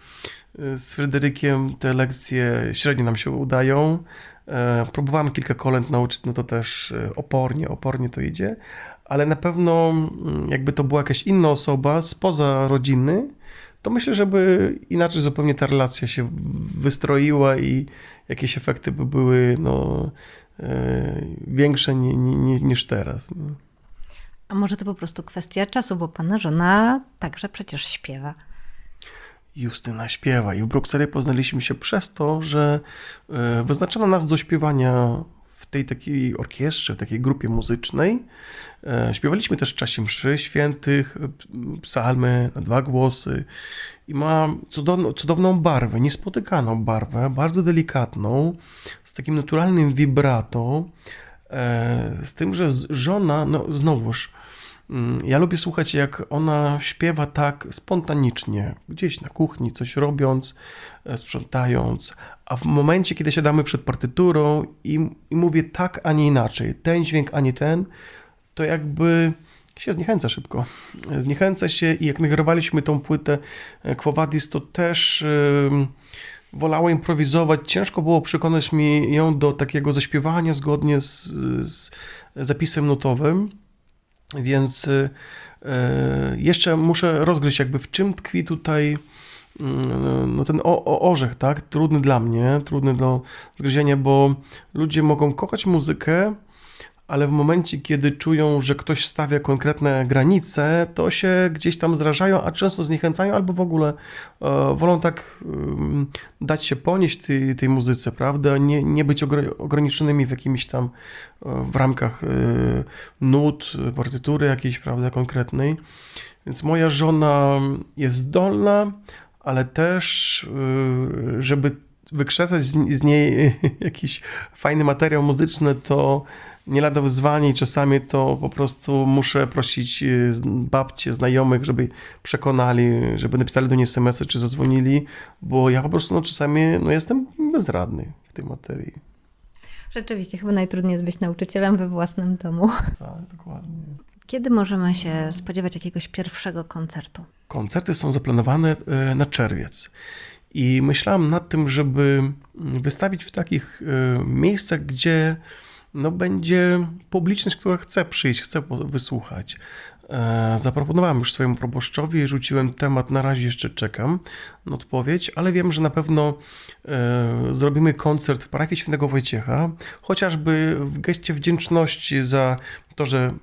z Fryderykiem te lekcje średnio nam się udają. E, próbowałem kilka kolęd nauczyć, no to też e, opornie, opornie to idzie, ale na pewno mm, jakby to była jakaś inna osoba spoza rodziny, to myślę, żeby inaczej zupełnie ta relacja się wystroiła i jakieś efekty by były no, e, większe niż teraz. No. A może to po prostu kwestia czasu, bo pana żona także przecież śpiewa. Justyna śpiewa. I w Brukseli poznaliśmy się przez to, że e, wyznaczono nas do śpiewania w tej takiej orkiestrze, w takiej grupie muzycznej. E, śpiewaliśmy też w czasie mszy świętych, e, psalmy na dwa głosy i ma cudowną, cudowną barwę, niespotykaną barwę, bardzo delikatną, z takim naturalnym vibrato, z tym, że żona, no znowuż, ja lubię słuchać, jak ona śpiewa tak spontanicznie, gdzieś na kuchni, coś robiąc, e, sprzątając, a w momencie, kiedy siadamy przed partyturą i, i mówię tak, a nie inaczej, ten dźwięk, a nie ten, to jakby się zniechęca szybko. Zniechęca się i jak nagrywaliśmy tą płytę e, Quo Vadis, to też yy, wolała improwizować. Ciężko było przekonać mi ją do takiego zaśpiewania zgodnie z, z zapisem nutowym. Więc jeszcze muszę rozgryźć jakby w czym tkwi tutaj mm, no ten o, o, orzech, tak? Trudny dla mnie, trudny do zgryzienia, bo ludzie mogą kochać muzykę, ale w momencie, kiedy czują, że ktoś stawia konkretne granice, to się gdzieś tam zrażają, a często zniechęcają, albo w ogóle e, wolą tak dać się ponieść tej, tej muzyce, prawda? Nie, nie być ograniczonymi w jakimś tam e, w ramkach e, nut, partytury jakiejś, prawda, konkretnej. Więc moja żona jest zdolna, ale też, żeby wykrzesać z niej jakiś fajny materiał muzyczny, to nie lada wyzwanie i czasami to po prostu muszę prosić y, babcie, znajomych, żeby przekonali, żeby napisali do niej smsy czy zadzwonili, bo ja po prostu no, czasami no, jestem bezradny w tej materii. Rzeczywiście, chyba najtrudniej jest być nauczycielem we własnym domu. Tak, dokładnie. Kiedy możemy się spodziewać jakiegoś pierwszego koncertu? Koncerty są zaplanowane y, na czerwiec. I myślałem nad tym, żeby wystawić w takich y, miejscach, gdzie no będzie publiczność, która chce przyjść, chce wysłuchać. E, zaproponowałem już swojemu proboszczowi, rzuciłem temat, na razie jeszcze czekam na odpowiedź, ale wiem, że na pewno e, zrobimy koncert w parafii świętego Wojciecha, chociażby w geście wdzięczności za to, że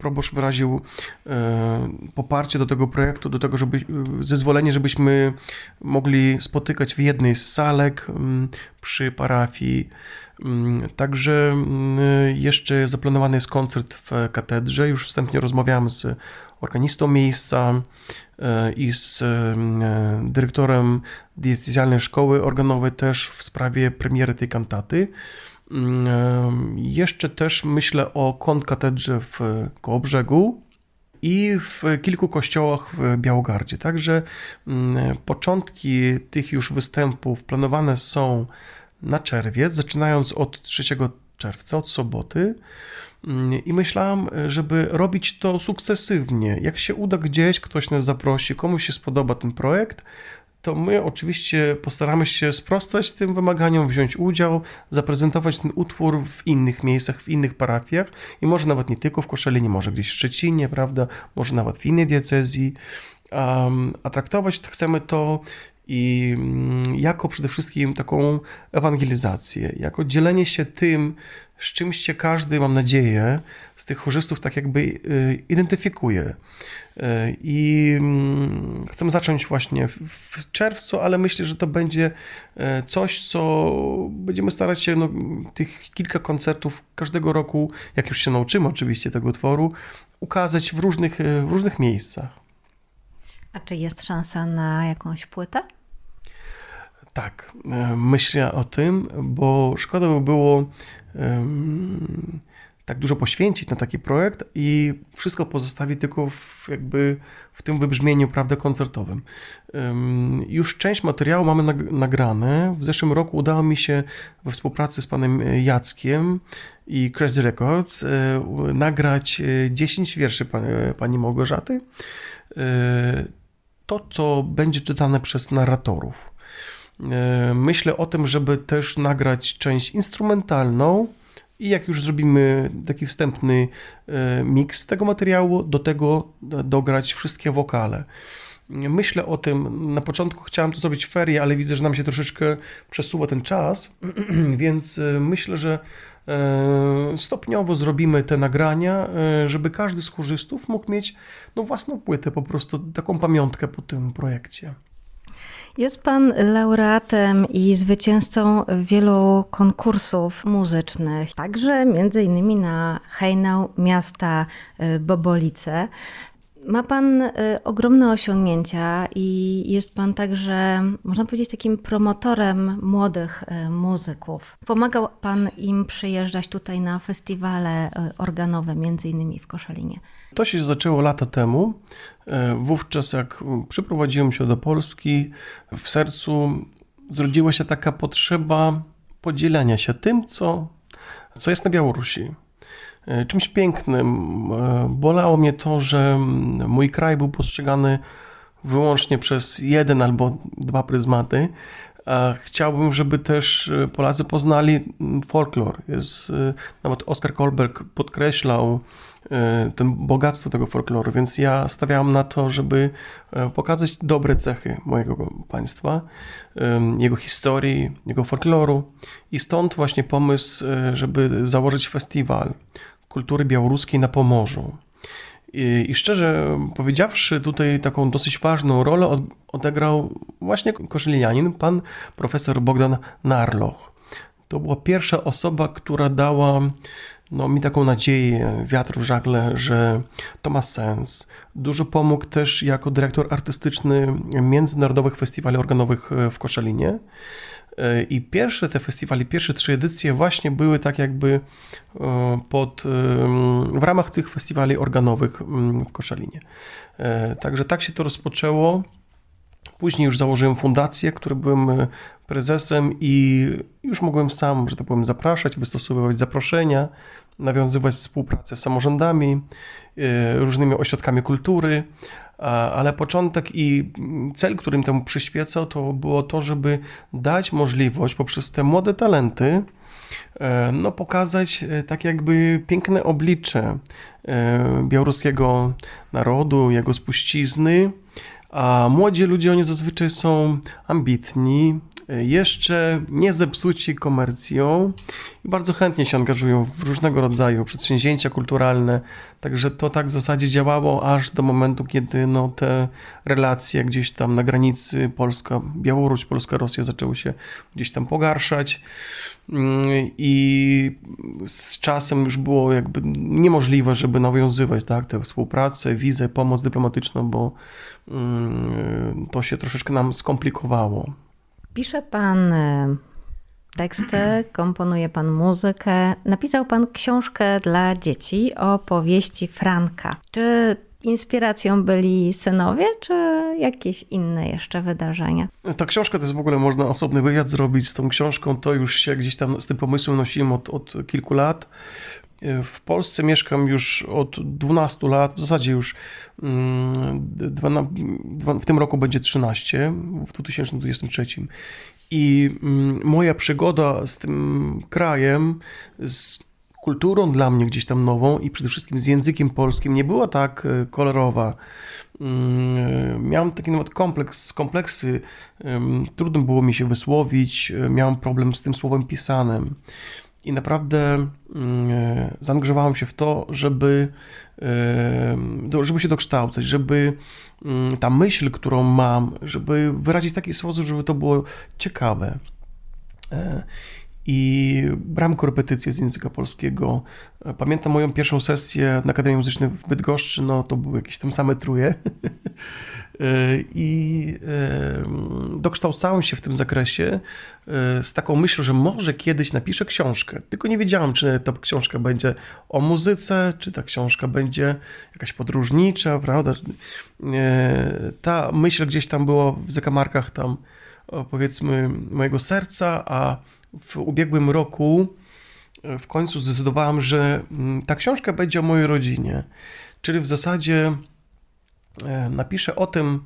proboszcz wyraził e, poparcie do tego projektu, do tego, żeby zezwolenie, żebyśmy mogli spotykać w jednej z salek przy parafii. Mm, także mm, jeszcze zaplanowany jest koncert w katedrze. Już wstępnie rozmawiałem z organistą miejsca e, i z mm, dyrektorem diecezjalnej szkoły organowej też w sprawie premiery tej kantaty. Jeszcze też myślę o konkatedrze w Kołobrzegu i w kilku kościołach w Białogardzie. Także początki tych już występów planowane są na czerwiec, zaczynając od 3 czerwca, od soboty. Mm, I myślałam, żeby robić to sukcesywnie. Jak się uda gdzieś, ktoś nas zaprosi, komuś się spodoba ten projekt, to my oczywiście postaramy się sprostać tym wymaganiom, wziąć udział, zaprezentować ten utwór w innych miejscach, w innych parafiach i może nawet nie tylko w Koszalinie, może gdzieś w Szczecinie, prawda, może nawet w innej diecezji. Um, a traktować chcemy to i mm, jako przede wszystkim taką ewangelizację, jako dzielenie się tym, z czymś się każdy, mam nadzieję, z tych chórzystów tak jakby y, identyfikuje. Y, I mm, chcę zacząć właśnie w czerwcu, ale myślę, że to będzie y, coś, co będziemy starać się, no, tych kilka koncertów każdego roku, jak już się nauczymy oczywiście tego utworu, ukazać w różnych, w różnych miejscach. A czy jest szansa na jakąś płytę? Tak, e, myślę o tym, bo szkoda by było tak dużo poświęcić na taki projekt i wszystko pozostawić tylko w, jakby w tym wybrzmieniu prawda, koncertowym. Już część materiału mamy nagrane. W zeszłym roku udało mi się we współpracy z panem Jackiem i Crazy Records e, nagrać 10 e, wierszy pani Małgorzaty. To, co będzie czytane przez narratorów. E, myślę o tym, żeby też nagrać część instrumentalną i jak już zrobimy taki wstępny e, miks tego materiału, do tego dograć wszystkie wokale. Myślę o tym, na początku chciałem to zrobić w ferie, ale widzę, że nam się troszeczkę przesuwa ten czas, więc e, myślę, że stopniowo zrobimy te nagrania, żeby każdy z chórzystów mógł mieć no, własną płytę, po prostu taką pamiątkę po tym projekcie. Jest Pan laureatem i zwycięzcą wielu konkursów muzycznych, także między innymi na hejnał miasta y, Bobolice. Ma Pan y, ogromne osiągnięcia i jest Pan także, można powiedzieć, takim promotorem młodych y, muzyków. Pomagał Pan im przyjeżdżać tutaj na festiwale organowe, między innymi w Koszalinie. To się zaczęło lata temu. E, wówczas, jak przyprowadziłem się do Polski, w sercu zrodziła się taka potrzeba podzielenia się tym, co, co jest na Białorusi. E, czymś pięknym. E, bolało mnie to, że mój kraj był postrzegany wyłącznie przez jeden albo dwa pryzmaty, Chciałbym, żeby też Polacy poznali folklor. Jest, nawet Oskar Kolberg podkreślał ten bogactwo tego folkloru, więc ja stawiałam na to, żeby pokazać dobre cechy mojego państwa, jego historii, jego folkloru i stąd właśnie pomysł, żeby założyć festiwal kultury białoruskiej na Pomorzu. I, I, szczerze powiedziawszy, tutaj taką dosyć ważną rolę odegrał właśnie koszylinianin, pan profesor Bogdan Narloch. To była pierwsza osoba, która dała no, mi taką nadzieję, wiatr w żagle, że to ma sens. Dużo pomógł też jako dyrektor artystyczny międzynarodowych festiwali organowych w Koszalinie. I pierwsze te festiwale, pierwsze trzy edycje właśnie były tak jakby e, pod, w ramach tych festiwali organowych w Koszalinie. E, także tak się to rozpoczęło. Później już założyłem fundację, której byłem e, prezesem i już mogłem sam, że tak powiem, zapraszać, wystosowywać zaproszenia, nawiązywać współpracę z samorządami, różnymi ośrodkami kultury, ale początek i cel, którym temu przyświecał, to było to, żeby dać możliwość poprzez te młode talenty, e, no, pokazać e, tak jakby piękne oblicze e, białoruskiego narodu, jego spuścizny, a młodzi ludzie, oni zazwyczaj są ambitni, jeszcze nie zepsuci komercją i bardzo chętnie się angażują w różnego rodzaju przedsięwzięcia kulturalne. Także to tak w zasadzie działało aż do momentu, kiedy no, te relacje gdzieś tam na granicy Polska-Białoruś, Polska-Rosja zaczęły się gdzieś tam pogarszać mm, i z czasem już było jakby niemożliwe, żeby nawiązywać tak, tę współpracę, wizę, pomoc dyplomatyczną, bo mm, to się troszeczkę nam skomplikowało. Pisze pan e, teksty, komponuje pan muzykę. Napisał pan książkę dla dzieci o powieści Franka. Czy inspiracją byli synowie, czy jakieś inne jeszcze wydarzenia? Ta książka to jest w ogóle, można osobny wywiad zrobić z tą książką. To już się gdzieś tam z tym pomysłem nosiłem od, od kilku lat. W Polsce mieszkam już od 12 lat, w zasadzie już mm, w tym roku będzie 13, w 2023. I mm, moja przygoda z tym krajem, z kulturą dla mnie gdzieś tam nową i przede wszystkim z językiem polskim nie była tak e, kolorowa. Mm, miałem taki nawet kompleks, kompleksy, trudno było mi się wysłowić, e, miałem problem z tym słowem pisanym. I naprawdę mm, e, zaangażowałem się w to, żeby, e, żeby się dokształcać, żeby mm, ta myśl, którą mam, żeby wyrazić w taki sposób, żeby to było ciekawe. E, I brałem korepetycje z języka polskiego. Pamiętam moją pierwszą sesję na Akademii Muzycznej w Bydgoszczy, no to były jakieś tam same truje. I dokształcałem się w tym zakresie e, z taką myślą, że może kiedyś napiszę książkę. Tylko nie wiedziałem, czy ta książka będzie o muzyce, czy ta książka będzie jakaś podróżnicza, prawda? E, ta myśl gdzieś tam była w zakamarkach tam, powiedzmy, mojego serca, a w ubiegłym roku e, w końcu zdecydowałem, że mm, ta książka będzie o mojej rodzinie. Czyli w zasadzie napiszę o tym,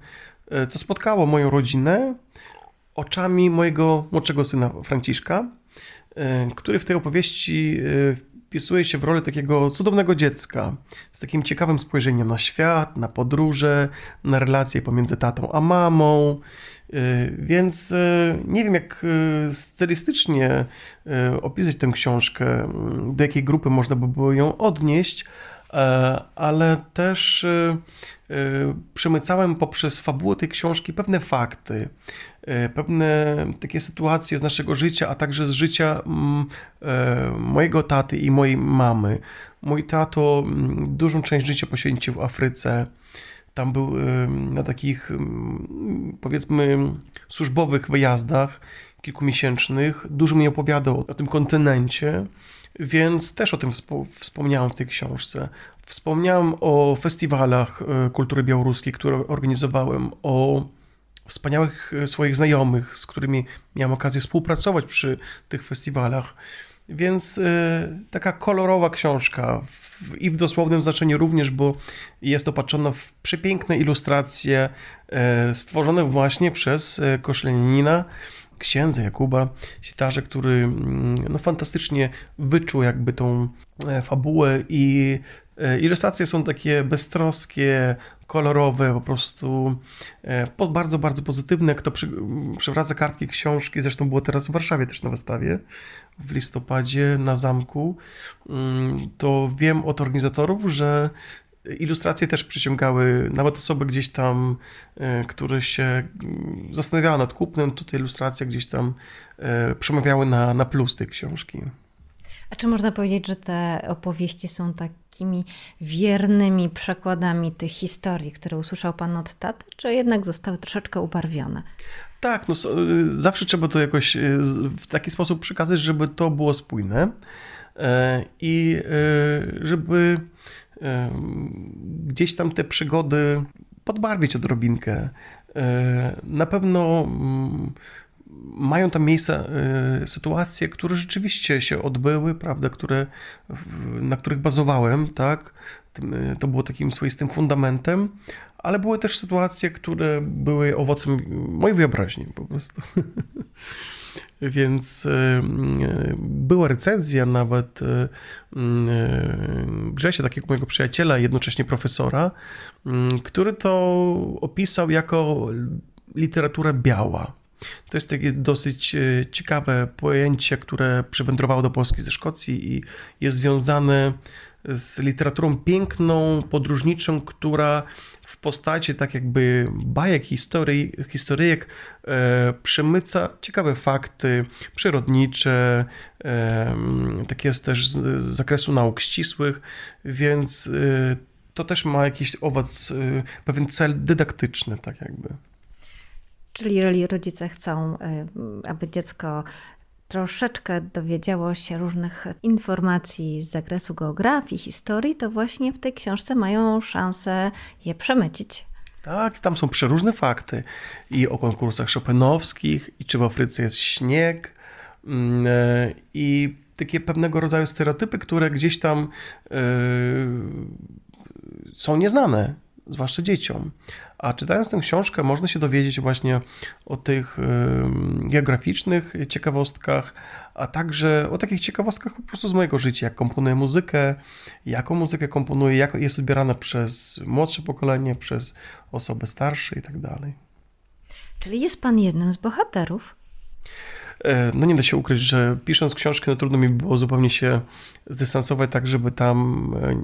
e, co spotkało moją rodzinę oczami mojego młodszego syna Franciszka, e, który w tej opowieści wpisuje się w rolę takiego cudownego dziecka z takim ciekawym spojrzeniem na świat, na podróże, na relacje pomiędzy tatą a mamą. Więc nie wiem, jak stylistycznie opisać tę książkę, do jakiej grupy można by było ją odnieść, ale też Y, przemycałem poprzez fabułę tej książki pewne fakty, y, pewne takie sytuacje z naszego życia, a także z życia mm, y, mojego taty i mojej mamy. Mój tato mm, dużą część życia poświęcił w Afryce. Tam był na takich, mm, powiedzmy, służbowych wyjazdach kilkumiesięcznych. Dużo mi opowiadał o tym kontynencie, więc też o tym wspomniałem w tej książce. Wspomniałem o festiwalach e, kultury białoruskiej, które organizowałem, o wspaniałych e, swoich znajomych, z którymi miałem okazję współpracować przy tych festiwalach. Więc y, taka kolorowa książka i w dosłownym znaczeniu również, bo jest opatrzona w przepiękne ilustracje stworzone właśnie przez Koszleninina księdza Jakuba Sitarze, który mm, no, fantastycznie wyczuł jakby tą e, fabułę i e, ilustracje są takie beztroskie, kolorowe, po prostu e, bardzo, bardzo pozytywne. Kto przy, przywraca kartki książki, zresztą było teraz w Warszawie też na wystawie w listopadzie na zamku, mm, to wiem od organizatorów, że Ilustracje też przyciągały nawet osoby gdzieś tam, e, które się mm, zastanawiały nad kupnem. Tutaj ilustracje gdzieś tam e, przemawiały na, na plus tej książki. A czy można powiedzieć, że te opowieści są takimi wiernymi przekładami tych historii, które usłyszał Pan od taty, czy jednak zostały troszeczkę ubarwione? Tak, no, zawsze trzeba to jakoś e, w taki sposób przekazać, żeby to było spójne i żeby gdzieś tam te przygody podbarwić odrobinkę. E, na pewno mm, mają tam miejsce sytuacje, które rzeczywiście się odbyły, prawda, które, na których bazowałem, tak. E, to było takim swoistym fundamentem, ale były też sytuacje, które były owocem mojej wyobraźni po prostu. Więc e, była recenzja nawet e, Grzesia, takiego mojego przyjaciela, jednocześnie profesora, który to opisał jako literatura biała. To jest takie dosyć e, ciekawe pojęcie, które przywędrowało do Polski ze Szkocji i jest związane z literaturą piękną, podróżniczą, która w postaci tak jakby bajek, historii, historyjek e, przemyca ciekawe fakty przyrodnicze, e, tak jest też z, z zakresu nauk ścisłych, więc e, to też ma jakiś owoc, e, pewien cel dydaktyczny, tak jakby. Czyli jeżeli rodzice chcą, e, aby dziecko troszeczkę dowiedziało się różnych informacji z zakresu geografii, historii, to właśnie w tej książce mają szansę je przemycić. Tak, tam są przeróżne fakty i o konkursach chopinowskich, i czy w Afryce jest śnieg, mm, e, i takie pewnego rodzaju stereotypy, które gdzieś tam yy, są nieznane, zwłaszcza dzieciom. A czytając tę książkę, można się dowiedzieć właśnie o tych geograficznych ciekawostkach, a także o takich ciekawostkach po prostu z mojego życia, jak komponuję muzykę, jaką muzykę komponuję, jak jest odbierana przez młodsze pokolenie, przez osoby starsze i tak dalej. Czyli jest pan jednym z bohaterów? E, no nie da się ukryć, że pisząc książkę, no trudno mi było zupełnie się zdystansować tak, żeby tam e,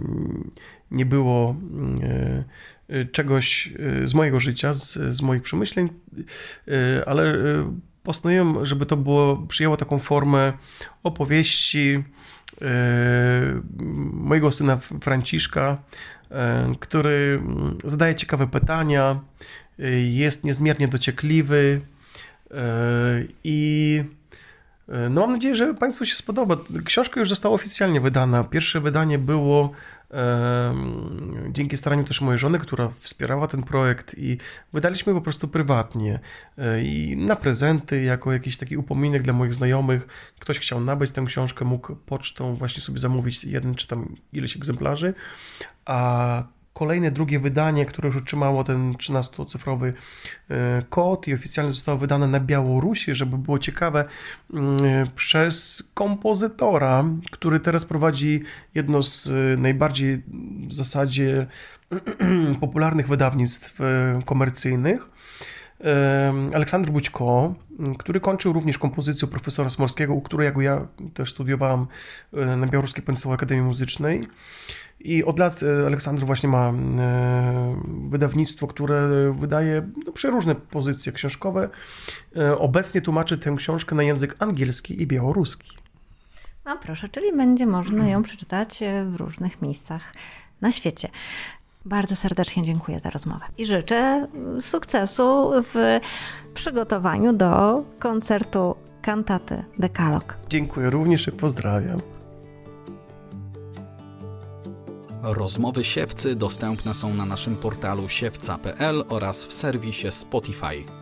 nie było e, czegoś z mojego życia, z, z moich przemyśleń, ale postanowiłem, żeby to było, przyjęło taką formę opowieści mojego syna Franciszka, który zadaje ciekawe pytania, jest niezmiernie dociekliwy, i no mam nadzieję, że Państwu się spodoba. Książka już została oficjalnie wydana. Pierwsze wydanie było dzięki staraniu też mojej żony, która wspierała ten projekt i wydaliśmy po prostu prywatnie e, i na prezenty, jako jakiś taki upominek dla moich znajomych. Ktoś chciał nabyć tę książkę, mógł pocztą właśnie sobie zamówić jeden czy tam ileś egzemplarzy, a kolejne drugie wydanie, które już otrzymało ten 13-cyfrowy e, kod i oficjalnie zostało wydane na Białorusi, żeby było ciekawe, mm, przez kompozytora, który teraz prowadzi jedno z e, najbardziej w zasadzie popularnych wydawnictw e, komercyjnych. Aleksander Bućko, który kończył również kompozycję profesora Smorskiego, u którego ja też studiowałem na Białoruskiej Państwowej Akademii Muzycznej. I od lat e, Aleksandr właśnie ma e, wydawnictwo, które wydaje no, przeróżne pozycje książkowe. E, obecnie tłumaczy tę książkę na język angielski i białoruski. No proszę, czyli będzie można ją przeczytać w różnych miejscach na świecie. Bardzo serdecznie dziękuję za rozmowę i życzę sukcesu w przygotowaniu do koncertu kantaty Dekalog. Dziękuję również i pozdrawiam. Rozmowy siewcy dostępne są na naszym portalu siewca.pl oraz w serwisie Spotify.